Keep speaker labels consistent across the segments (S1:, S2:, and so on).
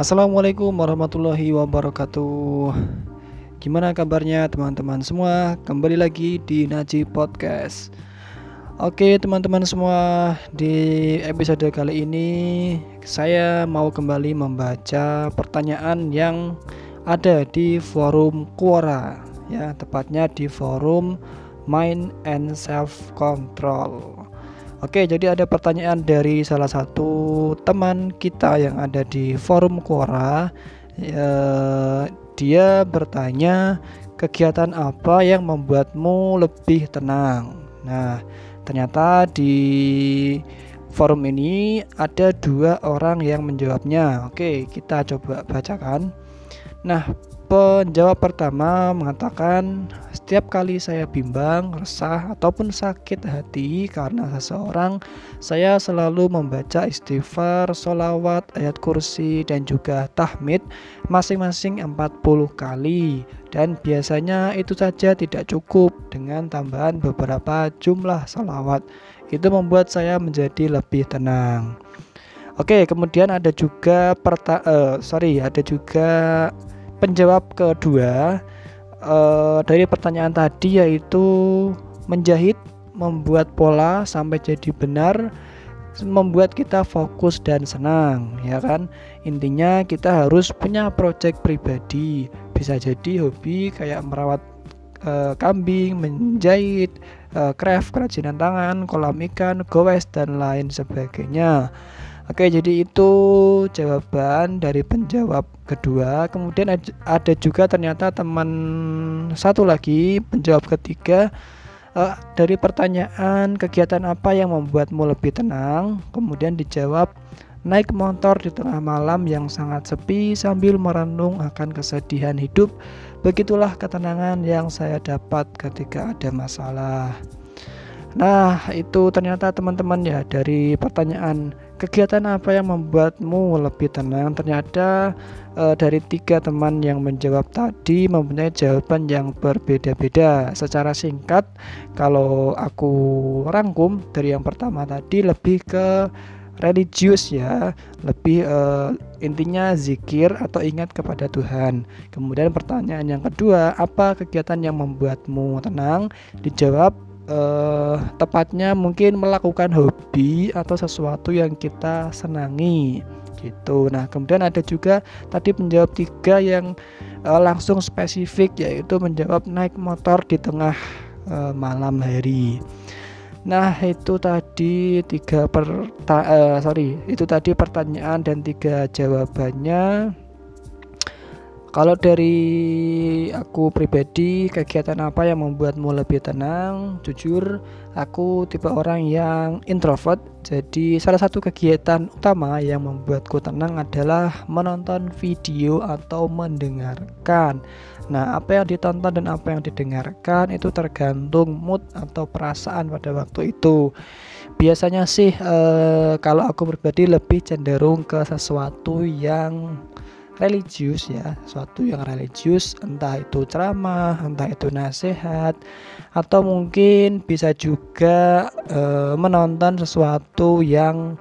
S1: Assalamualaikum warahmatullahi wabarakatuh. Gimana kabarnya teman-teman semua? Kembali lagi di Naji Podcast. Oke, teman-teman semua, di episode kali ini saya mau kembali membaca pertanyaan yang ada di forum Quora ya, tepatnya di forum Mind and Self Control. Oke, jadi ada pertanyaan dari salah satu teman kita yang ada di forum Quora. E, dia bertanya, kegiatan apa yang membuatmu lebih tenang? Nah, ternyata di forum ini ada dua orang yang menjawabnya. Oke, kita coba bacakan. Nah, Penjawab pertama mengatakan, setiap kali saya bimbang, resah, ataupun sakit hati karena seseorang, saya selalu membaca istighfar, solawat, ayat kursi, dan juga tahmid masing-masing 40 kali. Dan biasanya itu saja tidak cukup dengan tambahan beberapa jumlah solawat. Itu membuat saya menjadi lebih tenang. Oke, kemudian ada juga perta uh, sorry, ada juga penjawab kedua uh, dari pertanyaan tadi yaitu menjahit membuat pola sampai jadi benar membuat kita fokus dan senang ya kan? Intinya kita harus punya project pribadi. Bisa jadi hobi kayak merawat uh, kambing menjahit uh, craft kerajinan tangan kolam ikan goes dan lain sebagainya Oke, jadi itu jawaban dari penjawab kedua. Kemudian ada juga ternyata teman satu lagi penjawab ketiga uh, dari pertanyaan kegiatan apa yang membuatmu lebih tenang. Kemudian dijawab naik motor di tengah malam yang sangat sepi sambil merenung akan kesedihan hidup. Begitulah ketenangan yang saya dapat ketika ada masalah. Nah, itu ternyata teman-teman ya dari pertanyaan kegiatan apa yang membuatmu lebih tenang? Ternyata e, dari tiga teman yang menjawab tadi mempunyai jawaban yang berbeda-beda. Secara singkat, kalau aku rangkum dari yang pertama tadi lebih ke religius ya, lebih e, intinya zikir atau ingat kepada Tuhan. Kemudian pertanyaan yang kedua, apa kegiatan yang membuatmu tenang? Dijawab uh, tepatnya mungkin melakukan hobi atau sesuatu yang kita senangi gitu. Nah, kemudian ada juga tadi menjawab tiga yang uh, langsung spesifik yaitu menjawab naik motor di tengah uh, malam hari. Nah, itu tadi tiga per uh, sorry, itu tadi pertanyaan dan tiga jawabannya. Kalau dari aku pribadi, kegiatan apa yang membuatmu lebih tenang? Jujur, aku tipe orang yang introvert. Jadi, salah satu kegiatan utama yang membuatku tenang adalah menonton video atau mendengarkan. Nah, apa yang ditonton dan apa yang didengarkan itu tergantung mood atau perasaan pada waktu itu. Biasanya sih, eh, kalau aku pribadi lebih cenderung ke sesuatu yang religius ya. Suatu yang religius entah itu ceramah entah itu nasihat atau mungkin bisa juga e, menonton sesuatu yang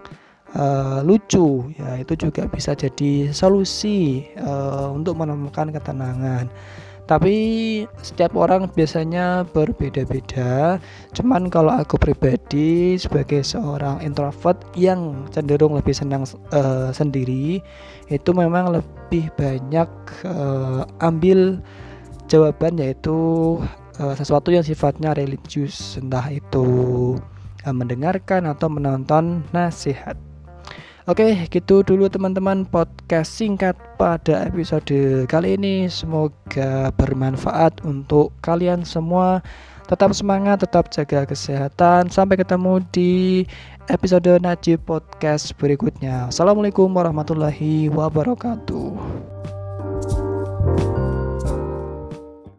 S1: e, lucu ya itu juga bisa jadi solusi e, untuk menemukan ketenangan tapi setiap orang biasanya berbeda-beda. Cuman kalau aku pribadi sebagai seorang introvert yang cenderung lebih senang uh, sendiri itu memang lebih banyak uh, ambil jawaban yaitu uh, sesuatu yang sifatnya religius. Entah itu uh, mendengarkan atau menonton nasihat Oke, gitu dulu teman-teman podcast singkat pada episode kali ini. Semoga bermanfaat untuk kalian semua. Tetap semangat, tetap jaga kesehatan. Sampai ketemu di episode Najib Podcast berikutnya. Assalamualaikum warahmatullahi wabarakatuh.